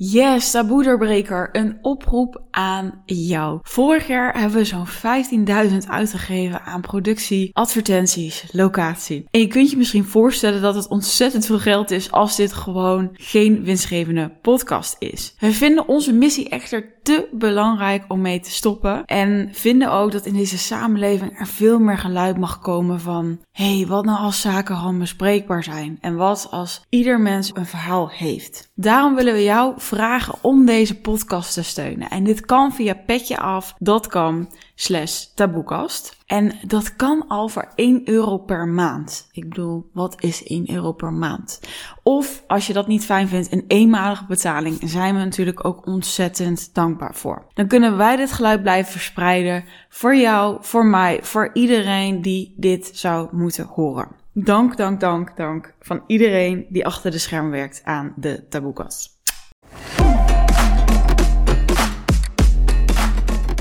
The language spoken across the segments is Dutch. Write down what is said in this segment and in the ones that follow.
Yes, taboe een oproep aan jou. Vorig jaar hebben we zo'n 15.000 uitgegeven aan productie, advertenties, locatie. En je kunt je misschien voorstellen dat het ontzettend veel geld is als dit gewoon geen winstgevende podcast is. We vinden onze missie echter te belangrijk om mee te stoppen en vinden ook dat in deze samenleving er veel meer geluid mag komen van hey, wat nou als zaken gewoon bespreekbaar zijn en wat als ieder mens een verhaal heeft. Daarom willen we jou vragen om deze podcast te steunen. En dit kan via petjeaf.com slash taboekast. En dat kan al voor 1 euro per maand. Ik bedoel, wat is 1 euro per maand? Of als je dat niet fijn vindt, een eenmalige betaling, zijn we natuurlijk ook ontzettend dankbaar voor. Dan kunnen wij dit geluid blijven verspreiden voor jou, voor mij, voor iedereen die dit zou moeten horen. Dank, dank, dank, dank van iedereen die achter de scherm werkt aan de taboekast.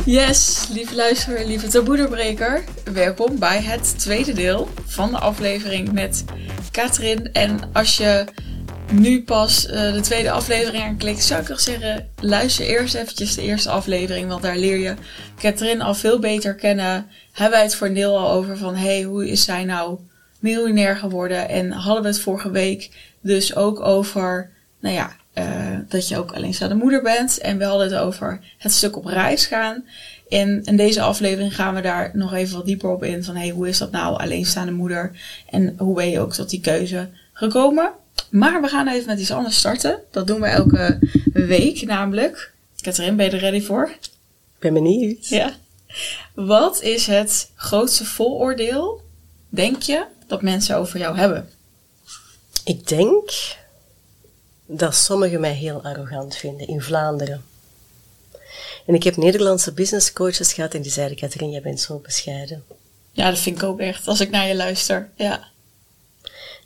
Yes, lieve luisteraar, lieve taboederbreker. Welkom bij het tweede deel van de aflevering met Katrien. En als je nu pas uh, de tweede aflevering aanklikt, zou ik toch zeggen, luister eerst eventjes de eerste aflevering, want daar leer je Katrien al veel beter kennen. Hebben wij het voor een deel al over van, hey, hoe is zij nou miljonair geworden? En hadden we het vorige week dus ook over, nou ja, uh, dat je ook alleenstaande moeder bent. En we hadden het over het stuk op reis gaan. En in deze aflevering gaan we daar nog even wat dieper op in. Van hey, hoe is dat nou, alleenstaande moeder? En hoe ben je ook tot die keuze gekomen? Maar we gaan even met iets anders starten. Dat doen we elke week namelijk. Katrien, ben je er ready voor? Ik ben benieuwd. Ja. Wat is het grootste vooroordeel, denk je, dat mensen over jou hebben? Ik denk dat sommigen mij heel arrogant vinden in Vlaanderen. En ik heb Nederlandse business coaches gehad en die zeiden, Katrien, jij bent zo bescheiden. Ja, dat vind ik ook echt, als ik naar je luister. Ja.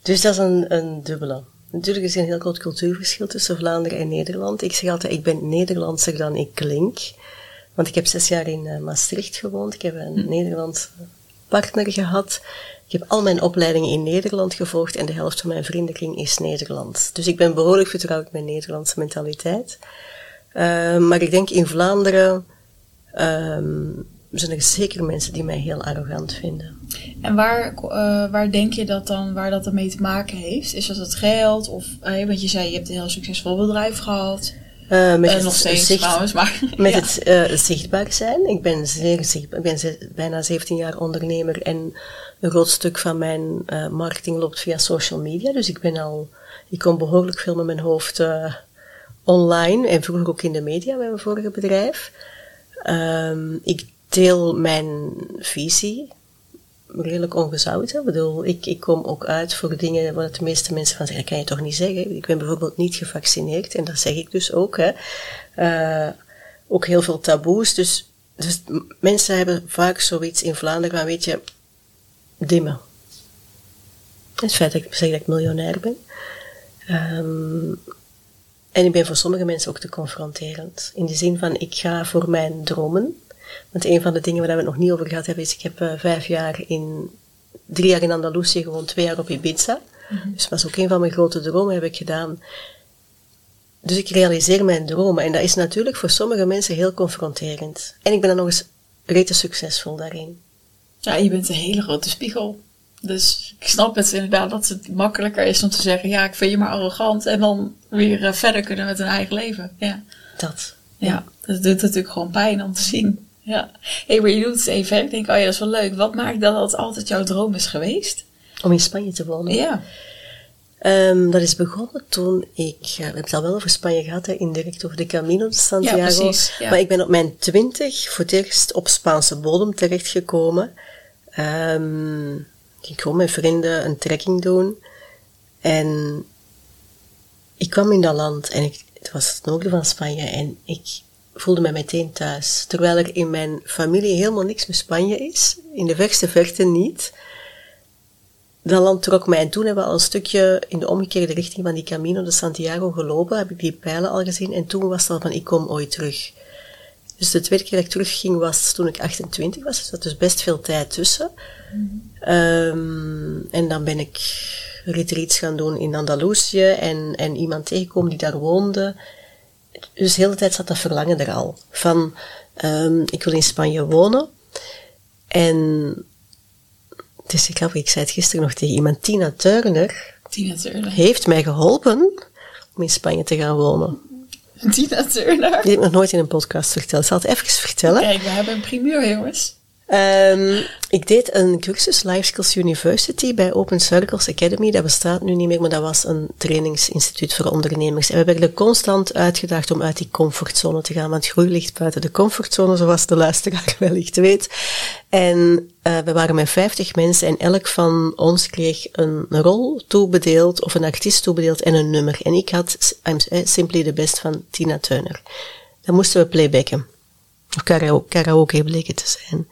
Dus dat is een, een dubbele. Natuurlijk is er een heel groot cultuurverschil tussen Vlaanderen en Nederland. Ik zeg altijd, ik ben Nederlandser dan ik klink. Want ik heb zes jaar in uh, Maastricht gewoond. Ik heb een hm. Nederlandse partner gehad. Ik heb al mijn opleidingen in Nederland gevolgd en de helft van mijn vriendenkring is Nederlands. Dus ik ben behoorlijk vertrouwd met Nederlandse mentaliteit. Uh, maar ik denk in Vlaanderen um, zijn er zeker mensen die mij heel arrogant vinden. En waar, uh, waar denk je dat dan, waar dat dan mee te maken heeft? Is dat het geld? Of, uh, want je zei, je hebt een heel succesvol bedrijf gehad. Uh, met het nog steeds zicht, trouwens, maar... Met het zichtbaar zijn. Ik ben, zeer zichtbaar, ik ben bijna 17 jaar ondernemer en een groot stuk van mijn uh, marketing loopt via social media. Dus ik ben al... Ik kom behoorlijk veel met mijn hoofd online en vroeger ook in de media bij mijn vorige bedrijf. Um, ik deel mijn visie redelijk ongezouten. Ik bedoel, ik, ik kom ook uit voor dingen waar de meeste mensen van zeggen, dat kan je toch niet zeggen. Ik ben bijvoorbeeld niet gevaccineerd en dat zeg ik dus ook. Hè. Uh, ook heel veel taboes. Dus, dus mensen hebben vaak zoiets in Vlaanderen van, weet je, dimmen. Het feit dat ik zeg dat ik miljonair ben. Um, en ik ben voor sommige mensen ook te confronterend. In de zin van, ik ga voor mijn dromen. Want een van de dingen waar we het nog niet over gehad hebben, is ik heb uh, vijf jaar in, drie jaar in Andalusië gewoon twee jaar op Ibiza. Mm -hmm. Dus dat was ook een van mijn grote dromen, heb ik gedaan. Dus ik realiseer mijn dromen. En dat is natuurlijk voor sommige mensen heel confronterend. En ik ben dan nog eens rete succesvol daarin. Ja, je bent een hele grote spiegel. Dus ik snap het inderdaad dat het makkelijker is om te zeggen: ja, ik vind je maar arrogant. En dan weer uh, verder kunnen met hun eigen leven. Ja. Dat. Ja, dat doet natuurlijk gewoon pijn om te zien. Ja. Hé, hey, maar je doet het even. Ik denk, oh ja, dat is wel leuk. Wat maakt dat dat altijd jouw droom is geweest? Om in Spanje te wonen? Ja. Um, dat is begonnen toen ik, uh, we hebben het al wel over Spanje gehad, hè, indirect over de Camino de Santiago. Ja, precies, ja. Maar ik ben op mijn twintig voor het eerst op Spaanse bodem terechtgekomen. Um, ik gewoon met vrienden een trekking doen. En ik kwam in dat land en ik, het was het noorden van Spanje en ik voelde me meteen thuis. Terwijl er in mijn familie helemaal niks met Spanje is. In de verste verte niet. Dat land trok mij en toen hebben we al een stukje in de omgekeerde richting van die Camino de Santiago gelopen. Heb ik die pijlen al gezien en toen was het al van ik kom ooit terug. Dus de tweede keer dat ik terugging was toen ik 28 was. Dus dat is best veel tijd tussen. Mm um, en dan ben ik retreats gaan doen in Andalusië en, en iemand tegenkomen die daar woonde. dus de hele tijd zat dat verlangen er al. Van, um, ik wil in Spanje wonen. En het is grappig, ik zei het gisteren nog tegen iemand, Tina Turner, Tina Turner. heeft mij geholpen om in Spanje te gaan wonen. Tina Turner? Die heb ik nog nooit in een podcast verteld. Ik zal het even vertellen. Kijk, we hebben een primeur, jongens. Um, ik deed een cursus Life Skills University bij Open Circles Academy. Dat bestaat nu niet meer, maar dat was een trainingsinstituut voor ondernemers. En we werden constant uitgedaagd om uit die comfortzone te gaan, want groei ligt buiten de comfortzone, zoals de luisteraar wellicht weet. En uh, we waren met 50 mensen en elk van ons kreeg een rol toebedeeld, of een artiest toebedeeld en een nummer. En ik had I'm Simply the Best van Tina Turner. Dan moesten we playbacken. Of karaoke, karaoke bleek te zijn.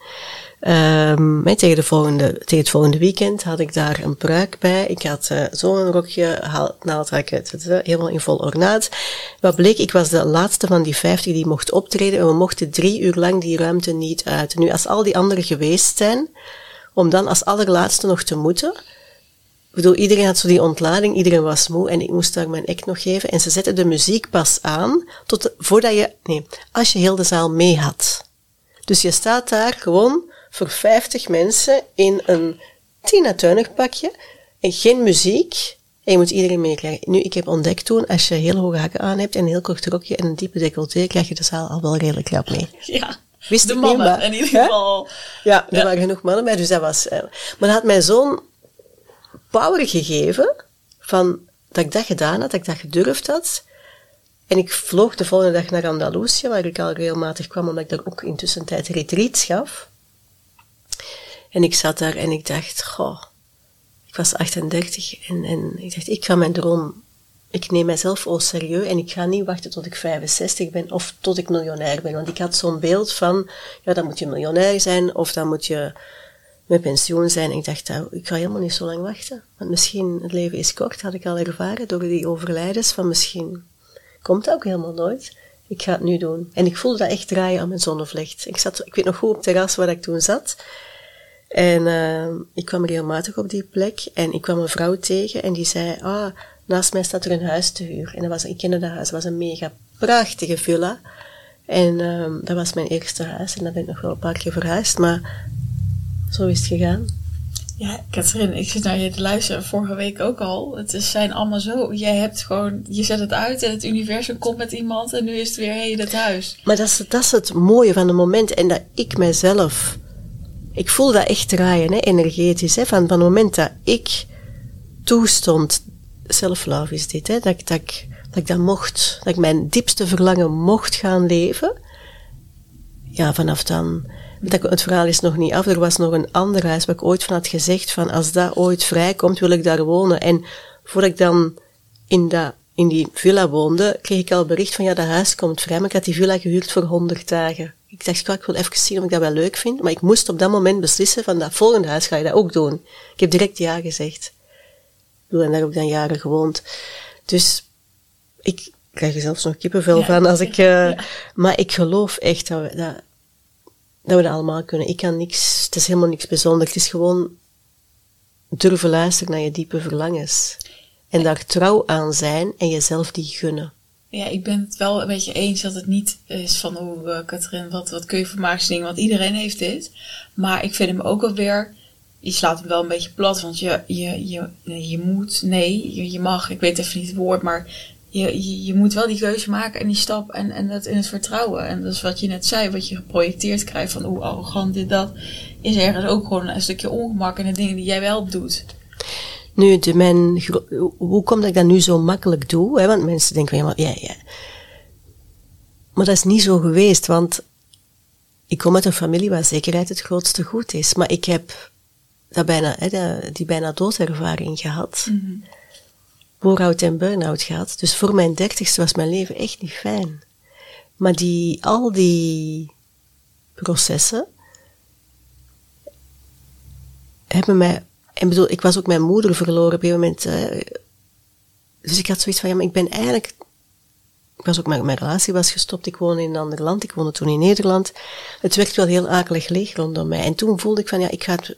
Um, tegen, de volgende, tegen het volgende weekend had ik daar een pruik bij. Ik had uh, zo'n rokje, naaldhakken, helemaal in vol ornaat. Wat bleek, ik was de laatste van die vijftig die mocht optreden en we mochten drie uur lang die ruimte niet uit. Nu, als al die anderen geweest zijn, om dan als allerlaatste nog te moeten, ik bedoel, iedereen had zo die ontlading, iedereen was moe en ik moest daar mijn act nog geven. En ze zetten de muziek pas aan tot voordat je, nee, als je heel de zaal mee had. Dus je staat daar gewoon voor 50 mensen in een Tina Turner pakje en geen muziek. En je moet iedereen meekrijgen. Nu, ik heb ontdekt toen, als je heel hoge hakken aan hebt en een heel kort rokje en een diepe decolleté, krijg je de zaal al wel redelijk rap mee. Ja. Wist de mannen, in ieder geval. Ja, er waren genoeg mannen bij, dus dat was... Uh, maar dat had mij zo'n power gegeven van dat ik dat gedaan had, dat ik dat gedurfd had. En ik vloog de volgende dag naar Andalusië, waar ik al regelmatig kwam, omdat ik daar ook intussen tijd retreats gaf. En ik zat daar en ik dacht, goh, ik was 38 en, ik dacht, ik ga mijn droom, ik neem mijzelf au serieus en ik ga niet wachten tot ik 65 ben of tot ik miljonair ben. Want ik had zo'n beeld van, ja, dan moet je miljonair zijn of dan moet je met pensioen zijn. Ik dacht, ik ga helemaal niet zo lang wachten. Want misschien, het leven is kort, had ik al ervaren door die overlijdens, van misschien komt dat ook helemaal nooit. Ik ga het nu doen. En ik voelde dat echt draaien aan mijn zonnevlecht. Ik, zat, ik weet nog goed op het terras waar ik toen zat. En uh, ik kwam regelmatig op die plek en ik kwam een vrouw tegen en die zei, ah, naast mij staat er een huis te huur. En dat was, ik kende dat huis, het was een mega prachtige villa. En uh, dat was mijn eerste huis en daar ben ik nog wel een paar keer verhuisd, maar zo is het gegaan. Ja, Katrien, ik zit naar je te luisteren vorige week ook al. Het is, zijn allemaal zo. Jij hebt gewoon, je zet het uit en het universum komt met iemand en nu is het weer hé, dat huis. Maar dat is, dat is het mooie van het moment en dat ik mijzelf ik voel dat echt draaien, hè, energetisch. Hè, van, van het moment dat ik toestond, self-love is dit, hè, dat, dat, ik, dat ik dat mocht, dat ik mijn diepste verlangen mocht gaan leven. Ja, vanaf dan, het verhaal is nog niet af. Er was nog een ander huis waar ik ooit van had gezegd van als dat ooit vrijkomt, wil ik daar wonen. En voordat ik dan in, dat, in die villa woonde, kreeg ik al bericht van ja, dat huis komt vrij. Maar ik had die villa gehuurd voor 100 dagen. Ik dacht, ik wil even zien of ik dat wel leuk vind. Maar ik moest op dat moment beslissen van dat volgende huis ga je dat ook doen. Ik heb direct ja gezegd. En daar heb ik dan jaren gewoond. Dus ik krijg er zelfs nog kippenvel van als ik... Uh, Maar ik geloof echt dat we dat, dat we dat allemaal kunnen. Ik kan niks... Het is helemaal niks bijzonders. Het is gewoon durven luisteren naar je diepe verlangens. En daar trouw aan zijn en jezelf die gunnen. Ja, ik ben het wel een beetje eens dat het niet is van, hoe uh, Katrien, wat, wat kun je voor magische dingen? Want iedereen heeft dit. Maar ik vind hem ook alweer, je slaat hem wel een beetje plat, want je, je, je, je moet, nee, je, je mag, ik weet even niet het woord, maar je, je, je, moet wel die keuze maken en die stap en, en dat in het vertrouwen. En dat is wat je net zei, wat je geprojecteerd krijgt van hoe arrogant dit, dat, is ergens ook gewoon een stukje ongemak in de dingen die jij wel doet. Nu, de mijn, hoe komt dat ik dat nu zo makkelijk doe? Hè? Want mensen denken, ja, maar, ja, ja. Maar dat is niet zo geweest, want ik kom uit een familie waar zekerheid het grootste goed is. Maar ik heb dat bijna, hè, die bijna doodervaring gehad. Mm -hmm. En burn-out gehad. Dus voor mijn dertigste was mijn leven echt niet fijn. Maar die, al die processen hebben mij en bedoel, ik was ook mijn moeder verloren op een moment. dus ik had zoiets van, ja, maar ik ben eigenlijk... Ik was ook, mijn, relatie was gestopt, ik woonde in een ander land, ik woonde toen in Nederland. Het werd wel heel akelig leeg rondom mij. En toen voelde ik van, ja, ik ga het...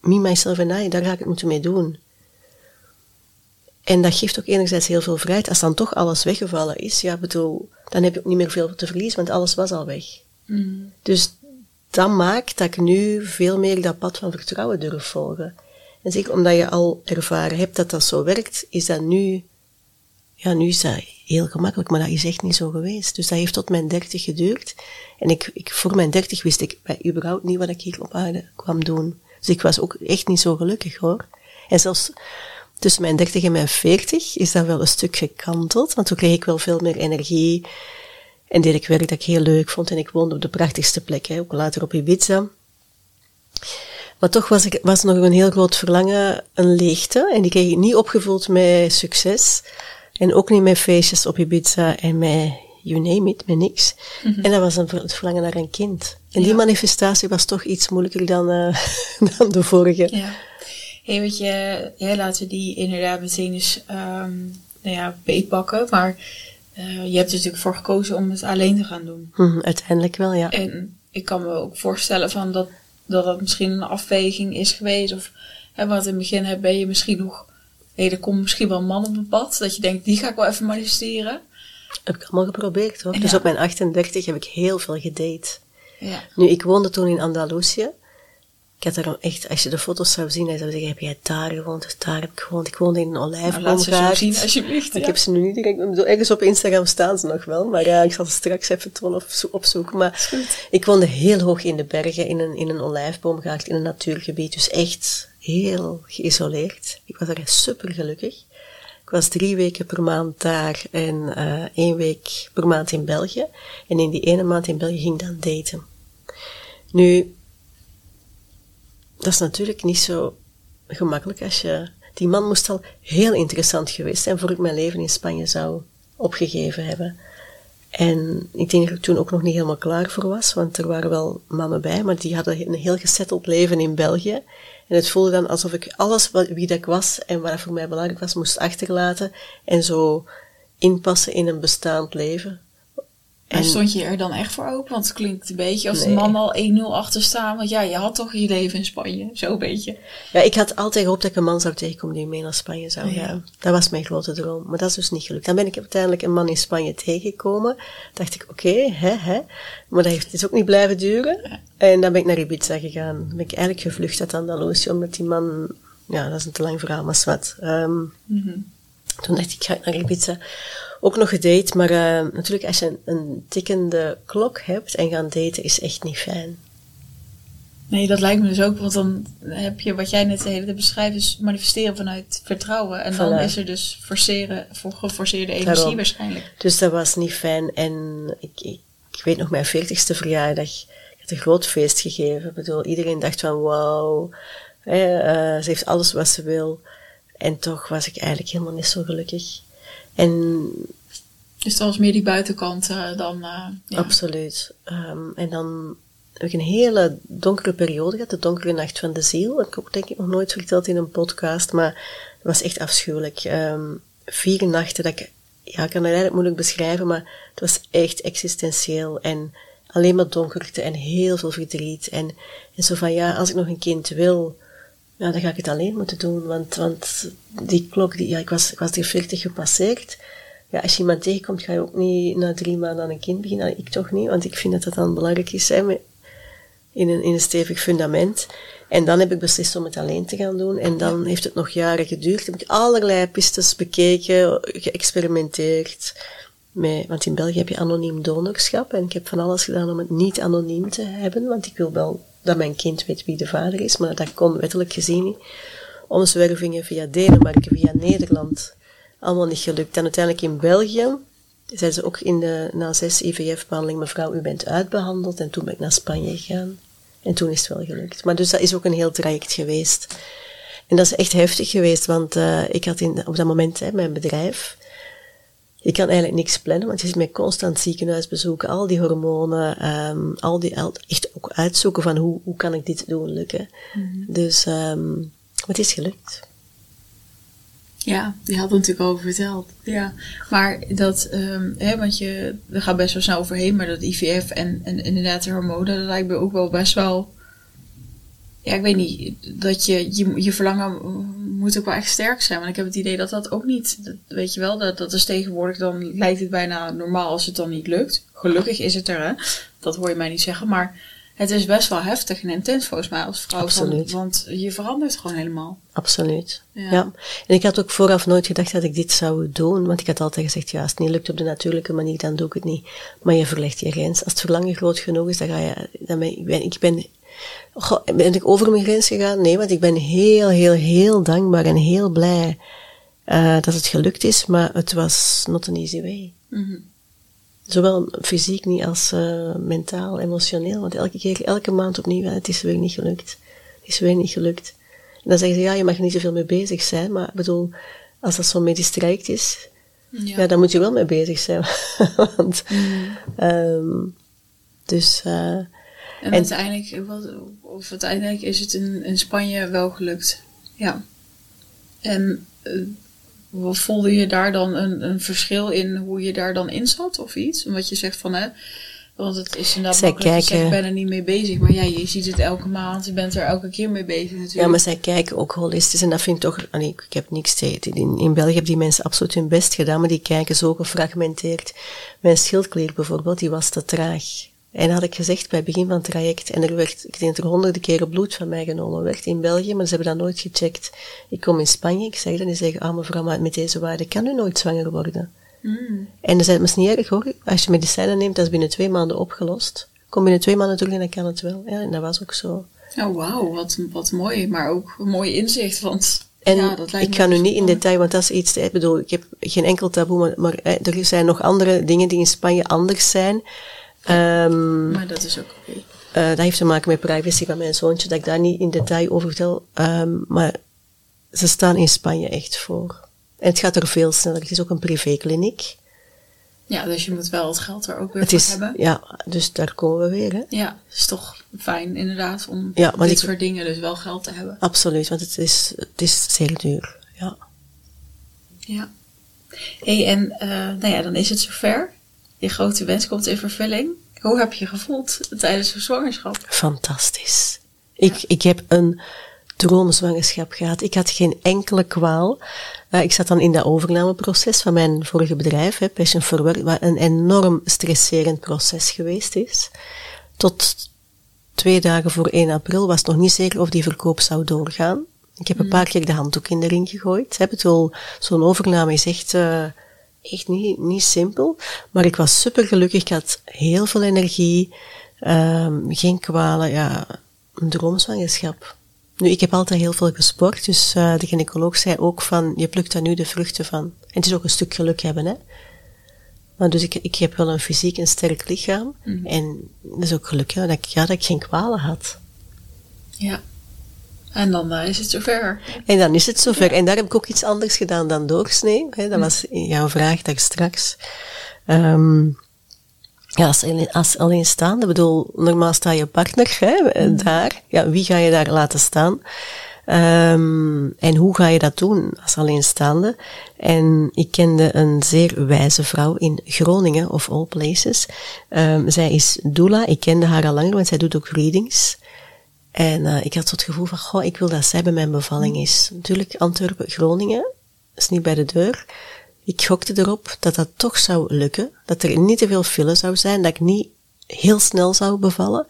Me, myself en daar ga ik het moeten mee doen. En dat geeft ook enerzijds heel veel vrijheid. Als dan toch alles weggevallen is, ja, bedoel, dan heb je ook niet meer veel te verliezen, want alles was al weg. Mm. Dus dat maakt dat ik nu veel meer dat pad van vertrouwen durf volgen. En zeker omdat je al ervaren hebt dat dat zo werkt, is dat nu, ja, nu is dat heel gemakkelijk, maar dat is echt niet zo geweest. Dus dat heeft tot mijn dertig geduurd. En ik, ik, voor mijn dertig wist ik bij überhaupt niet wat ik hier op aarde kwam doen. Dus ik was ook echt niet zo gelukkig hoor. En zelfs tussen mijn 30 en mijn 40 is dat wel een stuk gekanteld, want toen kreeg ik wel veel meer energie en deed ik werk dat ik heel leuk vond en ik woonde op de prachtigste plek, hè, ook later op Ibiza. Maar toch was, ik, was nog een heel groot verlangen, een leegte, en die kreeg ik niet opgevuld met succes. En ook niet met feestjes op Ibiza en met you name it, met niks. Mhm. En dat was een, het verlangen naar een kind. En die manifestatie was toch iets moeilijker dan, uh, dan de vorige. Ja. Hey, weet je, ja, laten we die inderdaad meteen eens um, nou ja, beetpakken. Maar uh, je hebt er natuurlijk voor gekozen om het alleen te gaan doen. Mm, uiteindelijk wel, ja. En ik kan me ook voorstellen van dat, dat dat misschien een afweging is geweest. Of hè, want in het begin heb, ben je misschien nog... Hé, er komt misschien wel een man op het pad. Dat je denkt, die ga ik wel even manifesteren. Heb ik allemaal geprobeerd hoor. Dus op mijn 38 heb ik heel veel gedate. Ja. Nu, ik woonde toen in Andalusië. Ik had echt, als je de foto's zou zien, dan zou je zeggen, heb jij daar gewoond, daar heb ik gewoond. Ik woonde in een olijfboomgaard. Nou, laat zien, alsjeblieft. Ik heb ze nu niet direct, bedoel, ergens op Instagram staan ze nog wel, maar ja, ik zal ze straks even tonen of opzoeken. Maar ik woonde heel hoog in de bergen, in een, in een olijfboomgaard, in een natuurgebied, dus echt heel geïsoleerd. Ik was er super gelukkig. Ik was drie weken per maand daar en uh, één week per maand in België. En in die ene maand in België ging ik dan daten. Nu, dat is natuurlijk niet zo gemakkelijk als je... Die man moest al heel interessant geweest zijn voor ik mijn leven in Spanje zou opgegeven hebben. En ik denk dat ik toen ook nog niet helemaal klaar voor was, want er waren wel mannen bij, maar die hadden een heel gesetteld leven in België. En het voelde dan alsof ik alles wie dat ik was en wat voor mij belangrijk was, moest achterlaten en zo inpassen in een bestaand leven. En stond je er dan echt voor open? Want het klinkt een beetje als de man al 1-0 achter staan. Want ja, je had toch je leven in Spanje. Zo een beetje. Ja, ik had altijd gehoopt dat ik een man zou tegenkomen die mee naar Spanje zou gaan. Dat was mijn grote droom. Maar dat is dus niet gelukt. Dan ben ik uiteindelijk een man in Spanje tegengekomen. Dacht ik, oké, hè, hè. Maar dat heeft, is ook niet blijven duren. En dan ben ik naar Ibiza gegaan. Dan ben ik eigenlijk gevlucht uit Andalusië. Omdat die man, ja, dat is een te lang verhaal, maar wat. Um, Toen dacht ik, ik ga naar Ibiza ook nog gedate, maar uh, natuurlijk als je een, een, tikkende klok hebt en gaan daten is echt niet fijn. Nee, dat lijkt me dus ook, want dan heb je wat jij net de hele beschrijft, dus manifesteren vanuit vertrouwen. En dan is er dus forceren, voor geforceerde energie waarschijnlijk. Dus dat was niet fijn. En ik, ik, ik weet nog mijn veertigste verjaardag, ik had een groot feest gegeven. Ik bedoel, iedereen dacht van wauw, uh, ze heeft alles wat ze wil. En toch was ik eigenlijk helemaal niet zo gelukkig. En dus dat was meer die buitenkant uh, dan. Uh, ja. Absoluut. Um, en dan heb ik een hele donkere periode gehad, de donkere nacht van de ziel. Dat heb ik ook denk ik nog nooit verteld in een podcast, maar het was echt afschuwelijk. Um, vier nachten dat ik, ja, ik kan het eigenlijk moeilijk beschrijven, maar het was echt existentieel en alleen maar donkerte en heel veel verdriet. En, en zo van, ja, als ik nog een kind wil, ja, dan ga ik het alleen moeten doen, want, want die klok, die, ja, ik was, ik was die 40 gepasseerd. Ja, als je iemand tegenkomt, ga je ook niet na drie maanden aan een kind beginnen. Ik toch niet, want ik vind dat dat dan belangrijk is, hè, in een, in een stevig fundament. En dan heb ik beslist om het alleen te gaan doen. En dan heeft het nog jaren geduurd. Heb ik allerlei pistes bekeken, geëxperimenteerd. Met, want in België heb je anoniem donorschap. En ik heb van alles gedaan om het niet anoniem te hebben. Want ik wil wel dat mijn kind weet wie de vader is, maar dat kon wettelijk gezien niet. Omzwervingen via Denemarken, via Nederland, allemaal niet gelukt. En uiteindelijk in België zei ze ook in de, na zes IVF-behandeling, mevrouw, u bent uitbehandeld. En toen ben ik naar Spanje gegaan. En toen is het wel gelukt. Maar dus dat is ook een heel traject geweest. En dat is echt heftig geweest, want uh, ik had in, op dat moment hè, mijn bedrijf je kan eigenlijk niks plannen, want je zit met constant ziekenhuisbezoeken, al die hormonen, um, al die, echt ook uitzoeken van hoe, hoe kan ik dit doen lukken. Mm Dus um, het is gelukt. Ja, die had natuurlijk al over verteld. Ja, maar dat, um, hè, want je, er gaat best wel snel overheen, maar dat IVF en, en inderdaad de hormonen, dat lijkt me ook wel best wel ja, ik weet niet, dat je, je, je verlangen moet ook wel echt sterk zijn. Want ik heb het idee dat dat ook niet, weet je wel, dat, dat is tegenwoordig, dan lijkt het bijna normaal als het dan niet lukt. Gelukkig is het er, hè. Dat hoor je mij niet zeggen, maar het is best wel heftig en intens volgens mij als vrouw. Absoluut. Van, want je verandert gewoon helemaal. Absoluut. Ja. En ik had ook vooraf nooit gedacht dat ik dit zou doen. Want ik had altijd gezegd, ja, als het niet lukt op de natuurlijke manier, dan doe ik het niet. Maar je verlegt je grens. Als het verlangen groot genoeg is, dan ga je, dan ben ik ben, ik ben, ben ik over mijn grens gegaan? Nee, want ik ben heel, heel, heel dankbaar en heel blij uh, dat het gelukt is. Maar het was not an easy way. Mm Zowel fysiek niet als uh, mentaal, emotioneel. Want elke keer, elke maand opnieuw, het is weer niet gelukt. Het is weer niet gelukt. En dan zeggen ze, ja, je mag er niet zoveel mee bezig zijn. Maar ik bedoel, als dat zo'n medisch traject is, ja. ja. dan moet je wel mee bezig zijn. Want, mm. um, dus... Uh, en, en uiteindelijk, wat, of uiteindelijk is het in, in Spanje wel gelukt. Ja. En uh, voelde je daar dan een, een verschil in hoe je daar dan in zat of iets? Wat je zegt van hè, want het is inderdaad zij makkelijk kijken, ik ben er niet mee bezig. Maar ja, je ziet het elke maand, je bent er elke keer mee bezig natuurlijk. Ja, maar zij kijken ook holistisch en dat vind ik toch, nee, ik heb niks tegen. In, in België hebben die mensen absoluut hun best gedaan, maar die kijken zo gefragmenteerd. Mijn schildklier bijvoorbeeld, die was te traag. En had ik gezegd bij het begin van het traject, en er werd, ik denk dat er honderden keren bloed van mij genomen werd in België, maar ze hebben dat nooit gecheckt. Ik kom in Spanje, ik zeg dat, en die zeggen, ah mevrouw, maar met deze waarde kan u nooit zwanger worden. Mm. En dan zei het, niet erg hoor, als je medicijnen neemt, dat is binnen twee maanden opgelost. Kom binnen twee maanden terug en dan kan het wel. Ja, en dat was ook zo. Oh wauw, wat, wat mooi, maar ook een mooi inzicht, want... En ja, dat lijkt ik ga nu niet in detail, want dat is iets, ik bedoel, ik heb geen enkel taboe, maar, maar er zijn nog andere dingen die in Spanje anders zijn. Um, maar dat is ook oké. Okay. Uh, dat heeft te maken met privacy van mijn zoontje, dat ik daar niet in detail over vertel. Um, maar ze staan in Spanje echt voor. En het gaat er veel sneller. Het is ook een privékliniek. Ja, dus je moet wel het geld er ook weer het voor is, hebben. Ja, dus daar komen we weer. Hè? Ja, het is toch fijn inderdaad om ja, dit ik, soort dingen dus wel geld te hebben. Absoluut, want het is, het is zeer duur. Ja. Ja. hey, en uh, nou ja, dan is het zover je grote wens komt in vervulling. Hoe heb je gevoeld tijdens de zwangerschap? Fantastisch. Ik, ik heb een droomzwangerschap gehad. Ik had geen enkele kwaal. Uh, ik zat dan in dat overnameproces van mijn vorige bedrijf, hè, Passion for Work, wat een enorm stresserend proces geweest is. Tot twee dagen voor 1 april was het nog niet zeker of die verkoop zou doorgaan. Ik heb een mm. paar keer de handdoek in de ring gegooid. Heb het wel, zo'n overname is echt uh, echt niet, niet simpel. Maar ik was super gelukkig. Ik had heel veel energie. Um, geen kwalen. Ja, een droomzwangerschap. Nu, ik heb altijd heel veel gesport. Dus uh, de gynaecoloog zei ook van, je plukt daar nu de vruchten van. En het is ook een stuk geluk hebben, hè. Maar dus ik, ik heb wel een fysiek en sterk lichaam. Mm. En dat is ook geluk, ja, dat ik, ja, dat ik geen kwalen had. Ja. En dan uh, is het zover. En dan is het zover. En daar heb ik ook iets anders gedaan dan doorsnee. Hè. Dat was jouw vraag daar straks. Um, ja, als, als alleenstaande, bedoel, normaal sta je partner hè, mm. daar. Ja, wie ga je daar laten staan? Um, en hoe ga je dat doen als alleenstaande? En ik kende een zeer wijze vrouw in Groningen, of all places. Um, zij is doula, ik kende haar al langer, want zij doet ook readings. En uh, ik had zo het gevoel van, goh, ik wil dat zij bij mijn bevalling is. Natuurlijk, Antwerpen, Groningen, is niet bij de deur. Ik gokte erop dat dat toch zou lukken. Dat er niet te veel file zou zijn, dat ik niet heel snel zou bevallen.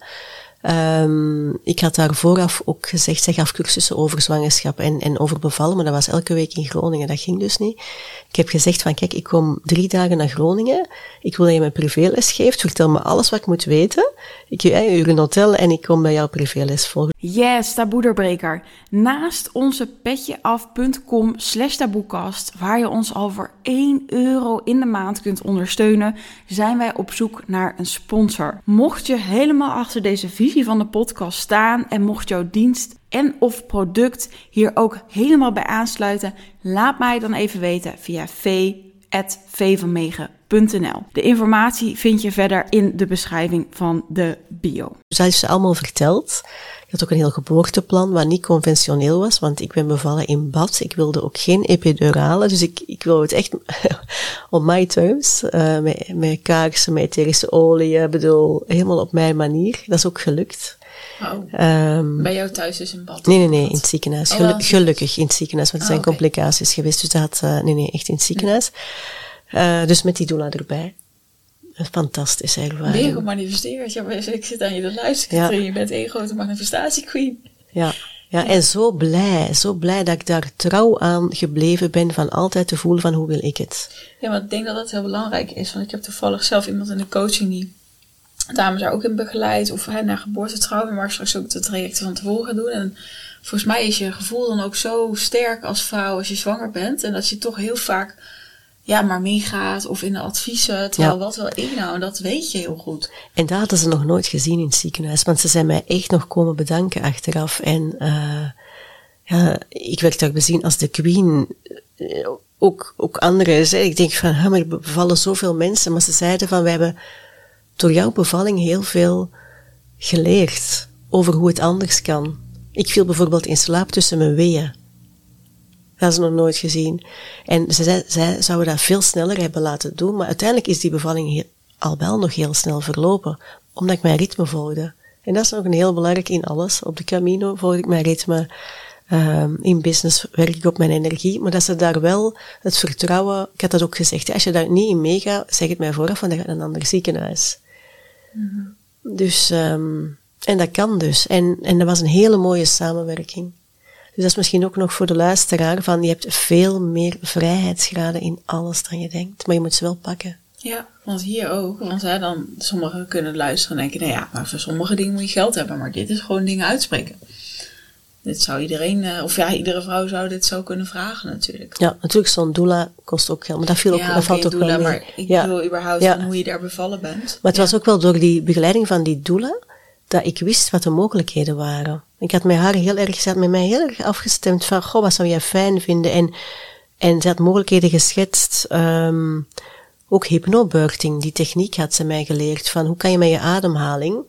Um, ik had daar vooraf ook gezegd, zij gaf cursussen over zwangerschap en, en over bevallen, maar dat was elke week in Groningen, dat ging dus niet. Ik heb gezegd van, kijk, ik kom drie dagen naar Groningen, ik wil dat je me privéles geeft, vertel me alles wat ik moet weten. Ik huur een hotel en ik kom bij jou privéles volgen. Yes, taboederbreker. Naast onze petjeaf.com slash taboekast, waar je ons al voor 1 euro in de maand kunt ondersteunen, zijn wij op zoek naar een sponsor. Mocht je helemaal achter deze visie van de podcast staan en mocht jouw dienst en of product hier ook helemaal bij aansluiten, laat mij dan even weten via v.vvanmegen.nl. De informatie vind je verder in de beschrijving van de bio. Dus dat is ze allemaal verteld. Ik had ook een heel geboorteplan wat niet conventioneel was, want ik ben bevallen in bad. Ik wilde ook geen epidurale, dus ik, ik wil het echt on my terms, uh, met, met kaarsen, met etherische olie, bedoel, helemaal op mijn manier. Dat is ook gelukt. Oh. Um, Bij jou thuis dus in bad? Nee, nee, nee, in het ziekenhuis. Oh, gelukkig in het ziekenhuis, want er zijn oh, complicaties geweest. Dus dat, uh, nee, nee, echt in het ziekenhuis. Uh, dus met die doula erbij. Ervaring. Ben je gemanifesteerd? Ja, ik zit aan je te luisteren. Ja. Je bent één grote manifestatiequeen. Ja. Ja, en zo blij, zo blij dat ik daar trouw aan gebleven ben van altijd te voelen van hoe wil ik het. Ja, want ik denk dat dat heel belangrijk is. Want ik heb toevallig zelf iemand in de coaching die dames daar ook in begeleid. Of hè, naar geboortetrouw, waar straks ook de trajecten van tevoren gaan doen. En volgens mij is je gevoel dan ook zo sterk als vrouw als je zwanger bent. En dat je toch heel vaak ja, maar meegaat of in de adviezen. Terwijl wat wil ik nou? Dat weet je heel goed. En dat hadden ze nog nooit gezien in het ziekenhuis. Want ze zijn mij echt nog komen bedanken achteraf. En uh, ja, ik werd daar bezien als de queen. Eh, ook, ook anderen. Ik denk van, maar er bevallen zoveel mensen. Maar ze zeiden van, we hebben door jouw bevalling heel veel geleerd over hoe het anders kan. Ik viel bijvoorbeeld in slaap tussen mijn weeën. Dat is nog nooit gezien. En zij, zij zouden dat veel sneller hebben laten doen, maar uiteindelijk is die bevalling al wel nog heel snel verlopen, omdat ik mijn ritme volgde. En dat is nog een heel belangrijk in alles. Op de Camino volg ik mijn ritme. Um, in business werk ik op mijn energie, maar dat ze daar wel het vertrouwen, ik had dat ook gezegd, als je daar niet in meegaat, zeg het mij vooraf, van dan gaat een ander ziekenhuis. Mm Dus, um, en dat kan dus. En, en dat was een hele mooie samenwerking. Dus dat is misschien ook nog voor de luisteraar van je hebt veel meer vrijheidsgraden in alles dan je denkt, maar je moet ze wel pakken. Ja, want hier ook. Want hè, dan, sommigen kunnen luisteren en denken, nou ja, maar voor sommige dingen moet je geld hebben, maar dit is gewoon dingen uitspreken. Dit zou iedereen, eh, of ja, iedere vrouw zou dit zo kunnen vragen natuurlijk. Ja, natuurlijk, zo'n doula kost ook geld, maar dat, viel ook, dat valt ook doula, wel mee. maar ik ja. bedoel überhaupt ja. hoe je daar bevallen bent. Maar het was ook wel door die begeleiding van die doula, dat ik wist wat de mogelijkheden waren. Ik had met haar heel erg, ze had met mij heel erg afgestemd van, goh, wat zou jij fijn vinden? En, en ze had mogelijkheden geschetst, um, ook hypnobirthing, die techniek had ze mij geleerd, van hoe kan je met je ademhaling,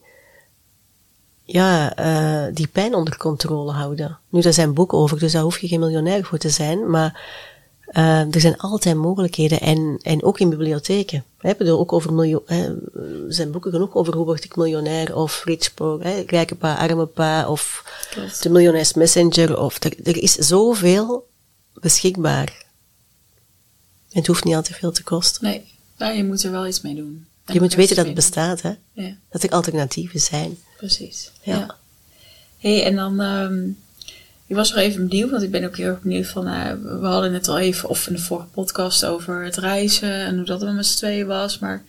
ja, uh, die pijn onder controle houden. Nu, daar zijn boeken over, dus daar hoef je geen miljonair voor te zijn, maar uh, er zijn altijd mogelijkheden en, en ook in bibliotheken. Hè, bedoel, ook over miljoen, hè, er zijn boeken genoeg over hoe word ik miljonair of rich poor, hè, rijke pa, arme pa of de miljonairs messenger of er, er is zoveel beschikbaar. En het hoeft niet al te veel te kosten. Nee, maar je moet er wel iets mee doen. je moet weten dat het bestaat, hè? Ja. Dat er alternatieven zijn. Precies. Ja. ja. hey, en dan um, ik was nog even benieuwd, want ik ben ook heel erg benieuwd van, uh, we hadden net al even, of in de vorige podcast over het reizen en hoe dat er met z'n tweeën was, maar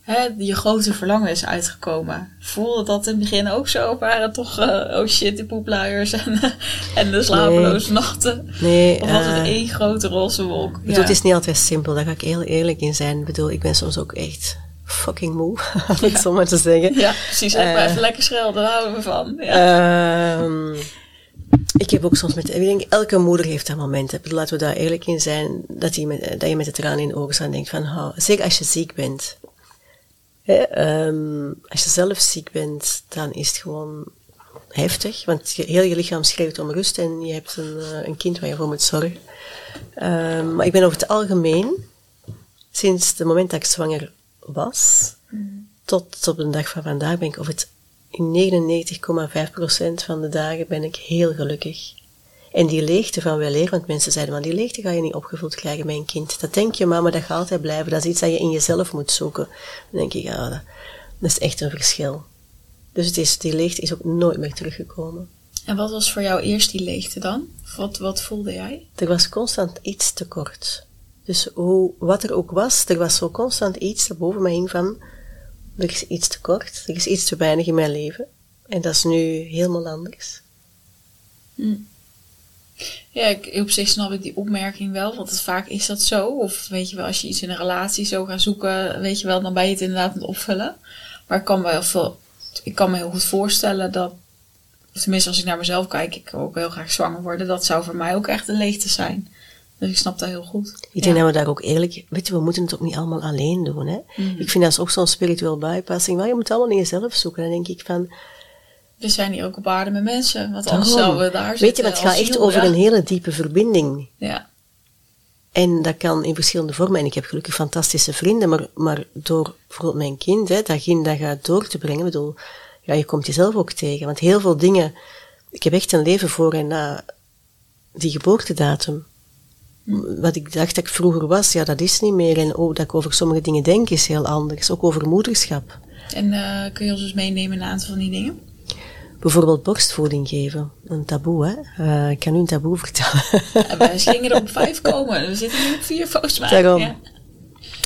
hè, je grote verlangen is uitgekomen. Voelde dat in het begin ook zo? Waren toch, uh, oh shit, de poepluiers en, en de slapeloze nachten? Nee. Of was het uh, één grote roze wolk? Bedoel, Het is niet altijd simpel, daar ga ik heel eerlijk in zijn. Ik bedoel, ik ben soms ook echt fucking moe, om het zo maar te zeggen. Ja, precies. maar even lekker schelden, daar houden we van. Ja. Ehm, ik heb ook soms met, ik denk, elke moeder heeft dat moment. Laten we daar eerlijk in zijn, dat je met, dat je met de tranen in de ogen staat en denkt van, oh, zeker als je ziek bent. Hè, um, als je zelf ziek bent, dan is het gewoon heftig, want je, heel je lichaam schreeuwt om rust en je hebt een, uh, een kind waar je voor moet zorgen. Um, maar ik ben over het algemeen, sinds het moment dat ik zwanger was, mm. tot op de dag van vandaag ben ik over het in 99,5% van de dagen ben ik heel gelukkig. En die leegte van wel leren, want mensen zeiden, maar die leegte ga je niet opgevuld krijgen met een kind. Dat denk je maar dat gaat altijd blijven. Dat is iets dat je in jezelf moet zoeken. Dan denk ik, ja, dat, is echt een verschil. Dus het is, die leegte is ook nooit meer teruggekomen. En wat was voor jou eerst die leegte dan? Wat, wat voelde jij? Er was constant iets tekort. Dus hoe, wat er ook was, er was zo constant iets dat boven me hing van, er is iets te kort, er is iets te weinig in mijn leven. En dat is nu helemaal anders. Hm. Ja, ik, op zich snap ik die opmerking wel, want vaak is dat zo. Of weet je wel, als je iets in een relatie zo gaat zoeken, weet je wel, dan ben je het inderdaad aan het opvullen. Maar ik kan me heel, ik kan me heel goed voorstellen dat, tenminste als ik naar mezelf kijk, ik wil ook heel graag zwanger worden, dat zou voor mij ook echt een leegte zijn. Dus ik snap dat heel goed. Ik denk dat we daar ook eerlijk, weet je, we moeten het ook niet allemaal alleen doen. Hè? Mhm. Ik vind dat ook zo'n spiritueel bypassing. Maar je moet allemaal in jezelf zoeken. Dan denk ik van. We zijn hier ook op aarde met mensen, want anders zouden we daar Weet je, het gaat echt over een hele diepe verbinding. Ja. En dat kan in verschillende vormen. En ik heb gelukkig fantastische vrienden, maar, maar door bijvoorbeeld mijn kind, hè, dat kind dat gaat door te brengen, bedoel, ja, je komt jezelf ook tegen. Want heel veel dingen, ik heb echt een leven voor en na die geboortedatum. Wat ik dacht dat ik vroeger was, ja, dat is niet meer. En ook dat ik over sommige dingen denk, is heel anders. Ook over moederschap. En uh, kun je ons dus meenemen in een aantal van die dingen? Bijvoorbeeld borstvoeding geven. Een taboe, hè? Uh, ik kan u een taboe vertellen. Ja, we gingen er op vijf komen. We zitten nu op vier volgens mij. Daarom. Ja.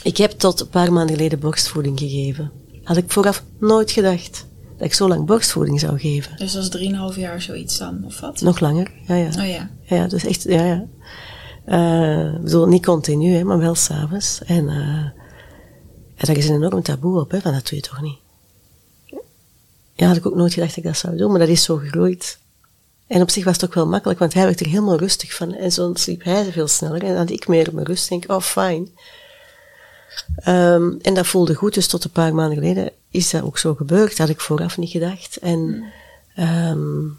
Ik heb tot een paar maanden geleden borstvoeding gegeven. Had ik vooraf nooit gedacht dat ik zo lang borstvoeding zou geven. Dus dat is drieënhalf jaar zoiets dan, of wat? Nog langer, ja, ja. Oh ja. Ja, dus echt, ja, ja. Uh, ik bedoel, niet continu, hè, maar wel s'avonds. En, en daar is een enorm taboe op, hè, van dat doe je toch niet. Ja, had ik ook nooit gedacht dat ik dat zou doen, maar dat is zo gegroeid. En op zich was het ook wel makkelijk, want hij werd er helemaal rustig van. En zo sliep hij veel sneller. En dan had ik meer op mijn rust. Denk, oh, fijn. Um, en dat voelde goed, dus tot een paar maanden geleden is dat ook zo gebeurd. Dat had ik vooraf niet gedacht. En um,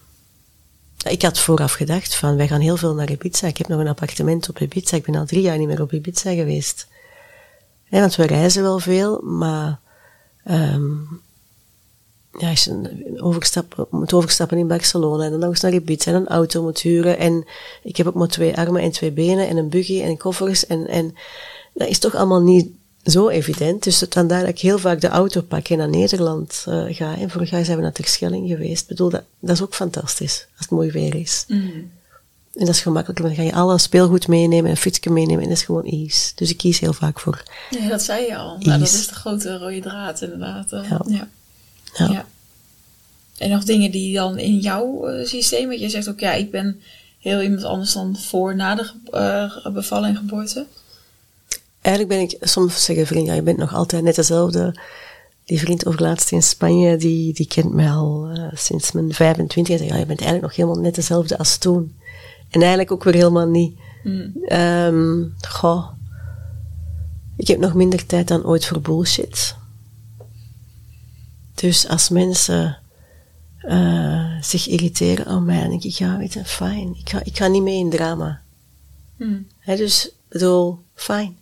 ik had vooraf gedacht van, wij gaan heel veel naar Ibiza. Ik heb nog een appartement op Ibiza. Ik ben al drie jaar niet meer op Ibiza geweest. Ja, want we reizen wel veel, maar um, ja, als je overstap, moet overstappen in Barcelona en dan nog eens naar Ibiza en een auto moet huren. En ik heb ook maar twee armen en twee benen en een buggy en koffers. En, en dat is toch allemaal niet zo evident. Dus het vandaar dat ik heel vaak de auto pak en naar Nederland uh, ga. En vorig jaar zijn we naar Terschelling geweest. Ik bedoel, dat, dat is ook fantastisch als het mooi weer is. Mm. En dat is gemakkelijk, dan ga je alle speelgoed meenemen, een fietsje meenemen en dat is gewoon ease. Dus ik kies heel vaak voor Ja, dat zei je al. Nou, dat is de grote rode draad inderdaad. Uh, ja. ja. Ja. En nog dingen die dan in jouw uh, systeem, want je zegt ook, ja, ik ben heel iemand anders dan voor na de uh, bevalling en geboorte. Eigenlijk ben ik, soms zeggen vrienden, ja, je bent nog altijd net dezelfde. Die vriend overlaatst in Spanje, die, die kent mij al uh, sinds mijn 25. En zei, ja, je bent eigenlijk nog helemaal net dezelfde als toen. En eigenlijk ook weer helemaal niet. Mm. Um, goh. Ik heb nog minder tijd dan ooit voor bullshit. Dus als mensen uh, zich irriteren aan mij, dan denk ik, ja, weet je, fijn. Ik ga, ik ga niet mee in drama. Hmm. He, dus, bedoel, fijn.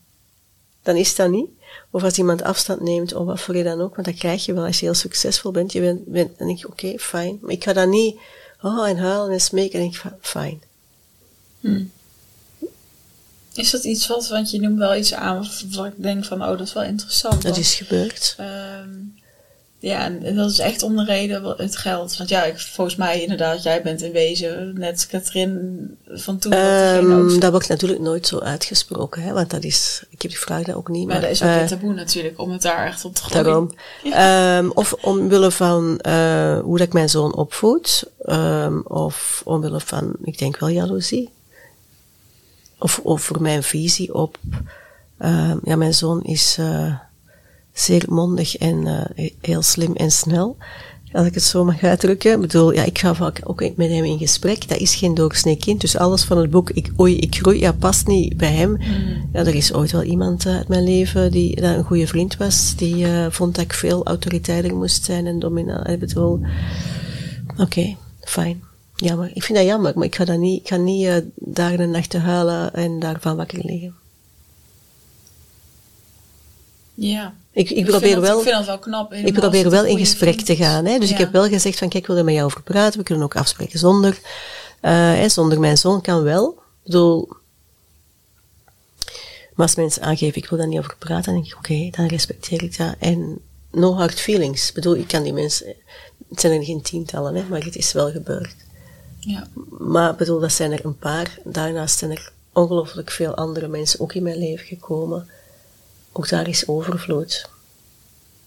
Dan is dat niet. Of als iemand afstand neemt, of wat voor je dan ook, want dat krijg je wel als je heel succesvol bent. Je bent, bent dan denk je, oké, okay, fijn. Maar ik ga dan niet, oh, en huilen en smeken, en denk ik, fijn. Hmm. Is dat iets wat, want je noemt wel iets aan wat ik denk van, oh, dat is wel interessant. Dat is gebeurd. Um, ja, en dat is echt om de reden het geld. Want ja, ik, volgens mij inderdaad, jij bent in wezen net Katrien van toen. Um, dat wordt natuurlijk nooit zo uitgesproken, hè, want dat is, ik heb die vraag daar ook niet. Maar, maar dat is ook uh, taboe natuurlijk, om het daar echt op te gooien. Daarom. Um, of omwille van uh, hoe dat ik mijn zoon opvoed, um, of omwille van, ik denk wel jaloezie. Of over mijn visie op, ja, mijn zoon is... Uh, zeer mondig en uh, heel slim en snel. Als ik het zo mag uitdrukken. Ik bedoel, ja, ik ga vaak ook met hem in gesprek. Dat is geen doorsnee kind. Dus alles van het boek, ik, oei, ik groei, ja, past niet bij hem. Mm. Ja, er is ooit wel iemand uit mijn leven die dat een goede vriend was. Die uh, vond dat ik veel autoriteiter moest zijn en dominant. Ik bedoel, oké, okay, fijn. Jammer. Ik vind dat jammer, maar ik ga, dat niet, ik ga niet uh, daar een nacht te huilen en daarvan wakker liggen. Ja. Ik, ik, probeer wel, ik vind dat wel knap. Ik probeer wel in gesprek te gaan. Hè? Dus ik heb wel gezegd van, kijk, ik wil er met jou over praten. We kunnen ook afspreken zonder, uh, hè, zonder mijn zoon kan wel. Ik bedoel, maar als mensen aangeven, ik wil daar niet over praten, dan denk ik, oké, okay, dan respecteer ik dat. En no hard feelings. Ik bedoel, ik kan die mensen, het zijn er geen tientallen, hè, maar het is wel gebeurd. Ja. Maar ik bedoel, dat zijn er een paar. Daarnaast zijn er ongelooflijk veel andere mensen ook in mijn leven gekomen ook daar is overvloed.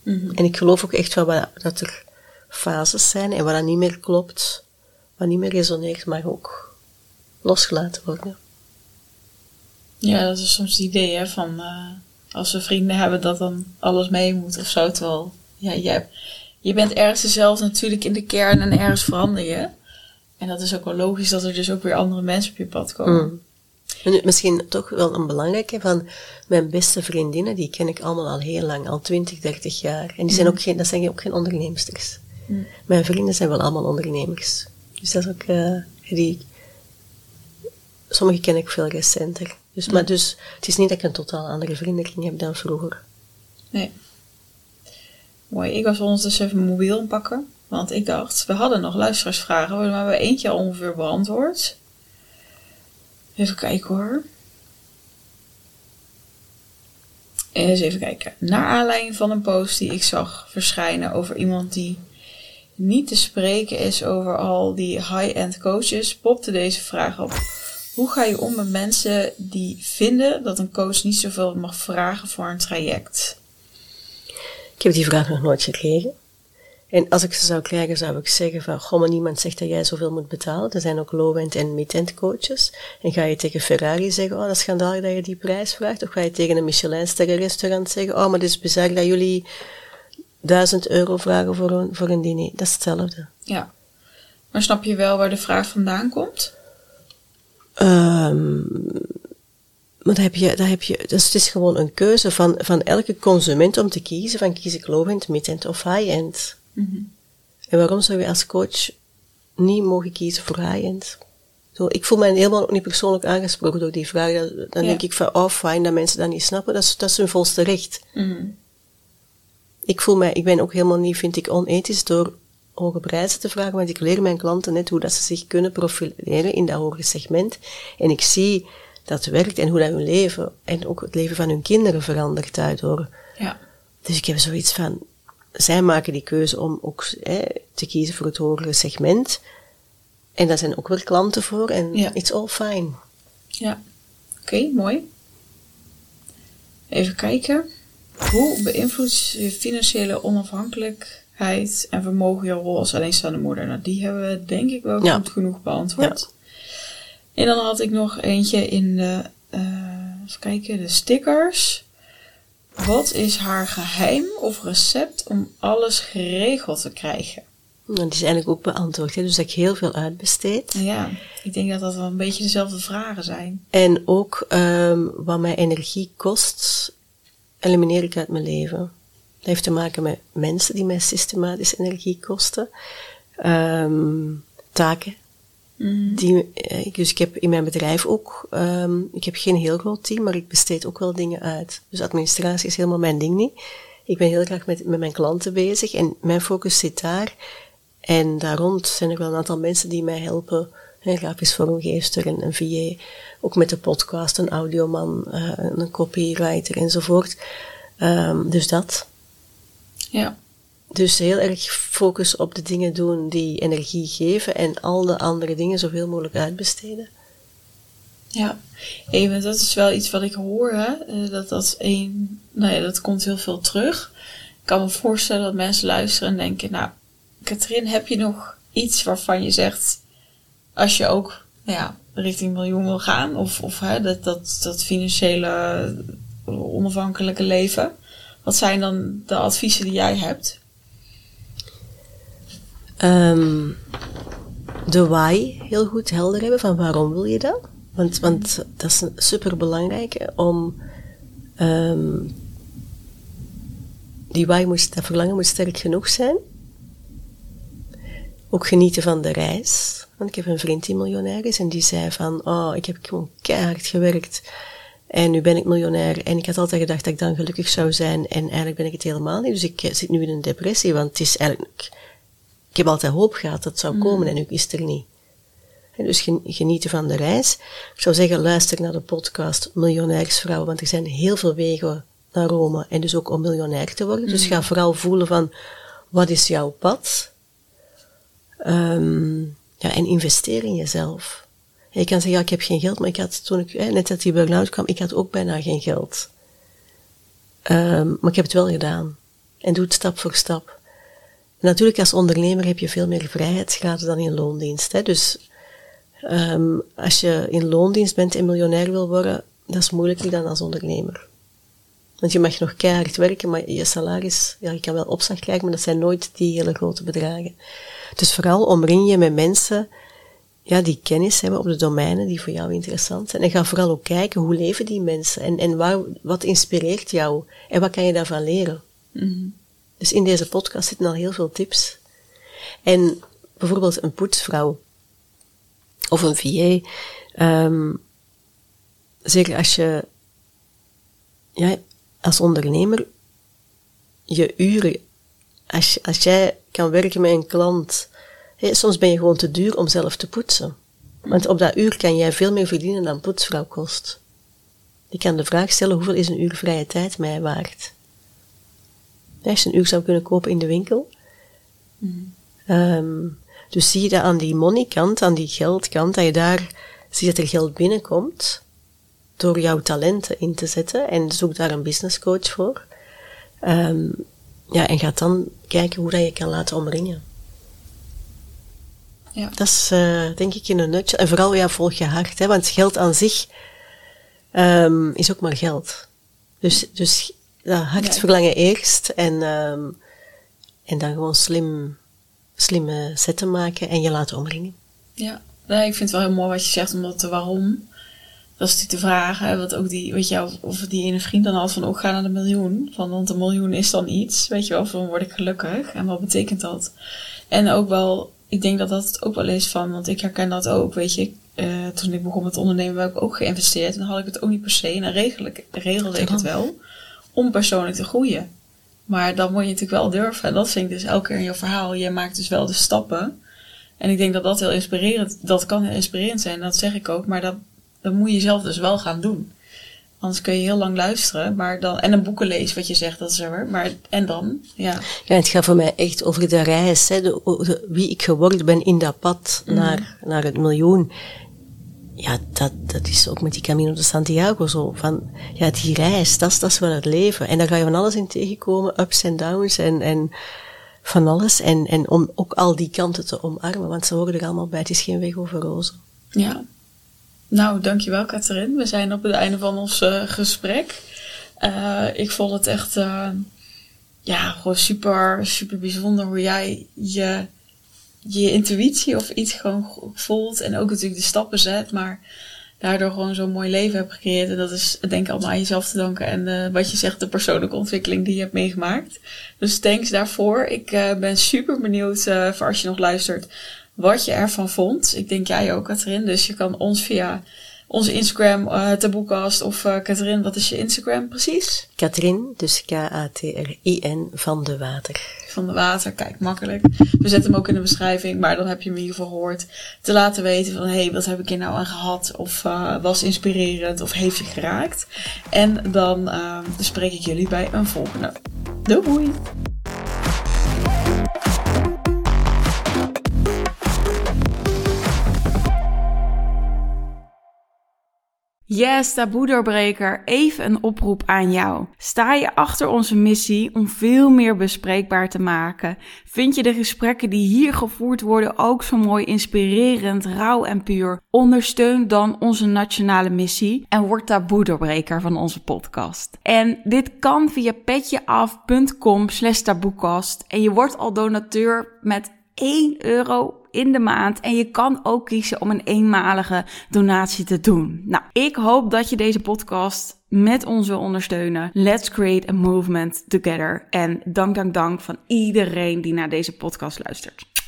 Mm En ik geloof ook echt wel dat er fases zijn en waar dat niet meer klopt, wat niet meer resoneert, mag ook losgelaten worden. Ja, dat is soms het idee hè, van uh, als we vrienden hebben dat dan alles mee moet of zo. Terwijl ja, je, je bent ergens dezelfde natuurlijk in de kern en ergens verander je. En dat is ook wel logisch dat er dus ook weer andere mensen op je pad komen. Mm. En misschien toch wel een belangrijke van mijn beste vriendinnen, die ken ik allemaal al heel lang, al 20, 30 jaar. En die zijn mm. ook geen, dat zijn ook geen onderneemsters. Mm. Mijn vrienden zijn wel allemaal ondernemers. Dus dat is ook, uh, die, sommige ken ik veel recenter. Dus, Maar dus, het is niet dat ik een totaal andere vriendenkring heb dan vroeger. Nee. Mooi. Ik was ondertussen even mijn mobiel inpakken. Want ik dacht, we hadden nog luisteraarsvragen, maar we hebben eentje al ongeveer beantwoord. Even kijken hoor. Eens even kijken. Naar aanleiding van een post die ik zag verschijnen over iemand die niet te spreken is over al die high-end coaches, popte deze vraag op. Hoe ga je om met mensen die vinden dat een coach niet zoveel mag vragen voor een traject? Ik heb die vraag nog nooit gekregen. En als ik ze zou krijgen, zou ik zeggen van, goh, maar niemand zegt dat jij zoveel moet betalen. Er zijn ook low-end en mid-end coaches. En ga je tegen Ferrari zeggen, oh, dat is schandalig dat je die prijs vraagt? Of ga je tegen een Michelin-sterren restaurant zeggen, oh, maar het is bizar dat jullie duizend euro vragen voor een, voor een diner? Dat is hetzelfde. Ja. Maar snap je wel waar de vraag vandaan komt? Um, maar dan heb je, dan heb je, dus het is gewoon een keuze van, van elke consument om te kiezen van kies ik low-end, mid-end of high-end. Mm En waarom zou je als coach niet mogen kiezen voor high-end? Zo, ik voel mij helemaal ook niet persoonlijk aangesproken door die vraag. Dan denk ik van, oh fijn dat mensen dat niet snappen. Dat is, dat is hun volste recht. Mm Ik voel mij, ik ben ook helemaal niet, vind ik, onethisch door hoge prijzen te vragen, want ik leer mijn klanten net hoe dat ze zich kunnen profileren in dat hoge segment. En ik zie dat werkt en hoe dat hun leven en ook het leven van hun kinderen verandert daardoor. Ja. Dus ik heb zoiets van, zij maken die keuze om ook hè, te kiezen voor het hogere segment. En daar zijn ook weer klanten voor en ja. it's all fine. Ja, oké, mooi. Even kijken. Hoe beïnvloedt je financiële onafhankelijkheid en vermogen je rol als alleenstaande moeder? Nou, die hebben we denk ik wel goed genoeg beantwoord. En dan had ik nog eentje in de, uh, even kijken, de stickers. Wat is haar geheim of recept om alles geregeld te krijgen? Nou, die is eigenlijk ook beantwoord, hè? dus dat ik heel veel uitbesteed. Ja, ik denk dat dat wel een beetje dezelfde vragen zijn. En ook um, wat mijn energie kost, elimineer ik uit mijn leven. Dat heeft te maken met mensen die mij systematisch energie kosten. Um, taken Mhm. Die, eh, dus ik heb in mijn bedrijf ook, um, ik heb geen heel groot team, maar ik besteed ook wel dingen uit. Dus administratie is helemaal mijn ding niet. Ik ben heel graag met, met mijn klanten bezig en mijn focus zit daar. En daar rond zijn er wel een aantal mensen die mij helpen. Een grafisch vormgeefster, een, een VA, ook met de podcast, een audioman, uh, een copywriter enzovoort. Um, dus dat. Ja. Dus heel erg focus op de dingen doen die energie geven en al de andere dingen zoveel mogelijk uitbesteden. Ja, even, dat is wel iets wat ik hoor, hè? Eh, dat dat een, nou ja, dat komt heel veel terug. Ik kan me voorstellen dat mensen luisteren en denken, nou, Katrien, heb je nog iets waarvan je zegt, als je ook, nou ja, richting miljoen wil gaan, of, of hè, dat, dat, dat financiële onafhankelijke leven, wat zijn dan de adviezen die jij hebt? Um, de why heel goed helder hebben van waarom wil je dat. Want, want dat is super belangrijk om um, die why moet, dat verlangen moet sterk genoeg zijn. Ook genieten van de reis. Want ik heb een vriend die miljonair is en die zei van, oh, ik heb gewoon keihard gewerkt. En nu ben ik miljonair en ik had altijd gedacht dat ik dan gelukkig zou zijn en eigenlijk ben ik het helemaal niet. Dus ik zit nu in een depressie, want het is eigenlijk ik heb altijd hoop gehad dat het zou komen mm. en nu is het er niet. En dus genieten van de reis. Ik zou zeggen, luister naar de podcast Miljonairsvrouw, want er zijn heel veel wegen naar Rome en dus ook om miljonair te worden. Dus mm. ga vooral voelen van, wat is jouw pad? Um, ja, en investeer in jezelf. je kan zeggen, ja, ik heb geen geld, maar ik had toen ik, net dat die burn-out kwam, ik had ook bijna geen geld. Um, maar ik heb het wel gedaan. En doe het stap voor stap. Natuurlijk, als ondernemer heb je veel meer vrijheidsgraden dan in loondienst. Hè? Dus um, als je in loondienst bent en miljonair wil worden, dat is moeilijker dan als ondernemer. Want je mag nog keihard werken, maar je salaris, ja, je kan wel opslag krijgen, maar dat zijn nooit die hele grote bedragen. Dus vooral omring je met mensen ja, die kennis hebben op de domeinen die voor jou interessant zijn. En ga vooral ook kijken, hoe leven die mensen? En, en waar, wat inspireert jou? En wat kan je daarvan leren? Mm dus in deze podcast zitten al heel veel tips. En bijvoorbeeld een poetsvrouw of een VA, um, zeker als je ja, als ondernemer je uren als, als jij kan werken met een klant, soms ben je gewoon te duur om zelf te poetsen. Want op dat uur kan jij veel meer verdienen dan poetsvrouw kost. Je kan de vraag stellen, hoeveel is een uur vrije tijd mij waard? Je een uur zou kunnen kopen in de winkel. Mm. Um, dus zie je dat aan die money-kant, aan die geldkant, dat je daar ziet dat er geld binnenkomt door jouw talenten in te zetten en zoek daar een business coach voor. Um, ja, en gaat dan kijken hoe dat je kan laten omringen. Ja. Dat is uh, denk ik in een nutje. En vooral, ja, volg je hart. Hè, want geld aan zich um, is ook maar geld. Dus, dus ja, hartverlangen eerst en, um, en dan gewoon slim, slimme zetten maken en je laten omringen. Ja, nee, ik vind het wel heel mooi wat je zegt, omdat de waarom. Dat is natuurlijk de vraag, hè, wat ook die, weet je, of, of die ene vriend dan had van, ook oh, ga naar de miljoen. Van, want een miljoen is dan iets, weet je wel, van word ik gelukkig. En wat betekent dat? En ook wel, ik denk dat dat het ook wel is van, want ik herken dat ook, weet je. Uh, toen ik begon met ondernemen, heb ik ook geïnvesteerd. En dan had ik het ook niet per se. En dan regelde, regelde ik het wel om persoonlijk te groeien. Maar dan moet je natuurlijk wel durven. En dat vind ik dus elke keer in je verhaal. Je maakt dus wel de stappen. En ik denk dat dat heel inspirerend, dat kan heel inspirerend zijn. Dat zeg ik ook. Maar dat, dat moet je zelf dus wel gaan doen. Anders kun je heel lang luisteren, maar dan, en een boeken lezen, wat je zegt, dat is er. Maar, en dan, ja. Ja, het gaat voor mij echt over de reis, hè, de, wie ik geworden ben in dat pad mhm. naar, naar het miljoen ja, dat, dat is ook met die Camino de Santiago zo. Van, ja, die reis, dat is, dat is wel het leven. En daar ga je van alles in tegenkomen, ups en downs en, en van alles. En, en om ook al die kanten te omarmen, want ze horen er allemaal bij. Het is geen weg over rozen. Ja. Nou, dankjewel Katerin. We zijn op het einde van ons uh, gesprek. Uh, ik vond het echt, uh, ja, gewoon super, super bijzonder hoe jij je je intuïtie of iets gewoon voelt. En ook natuurlijk de stappen zet. Maar daardoor gewoon zo'n mooi leven hebt gecreëerd. En dat is denk ik allemaal aan jezelf te danken. En uh, wat je zegt, de persoonlijke ontwikkeling die je hebt meegemaakt. Dus thanks daarvoor. Ik uh, ben super benieuwd uh, voor als je nog luistert. Wat je ervan vond. Ik denk jij ook, Katrien. Dus je kan ons via onze Instagram, uh, Taboekast of uh, Katrien, wat is je Instagram precies? Katrien, dus K-A-T-R-I-N van de water. Van de water, kijk, makkelijk. We zetten hem ook in de beschrijving, maar dan heb je hem in ieder geval gehoord. Te laten weten van, hé, hey, wat heb ik hier nou aan gehad? Of uh, was inspirerend of heeft je geraakt? En dan spreek ik jullie bij een volgende. Doei! Yes, taboe-doorbreker, even een oproep aan jou. Sta je achter onze missie om veel meer bespreekbaar te maken? Vind je de gesprekken die hier gevoerd worden ook zo mooi inspirerend, rauw en puur? Ondersteun dan onze nationale missie en word taboe-doorbreker van onze podcast. En dit kan via petjeaf.com slash taboekast en je wordt al donateur met 1 euro in de maand. En je kan ook kiezen om een eenmalige donatie te doen. Nou, ik hoop dat je deze podcast met ons wil ondersteunen. Let's create a movement together. En dank, dank, dank van iedereen die naar deze podcast luistert.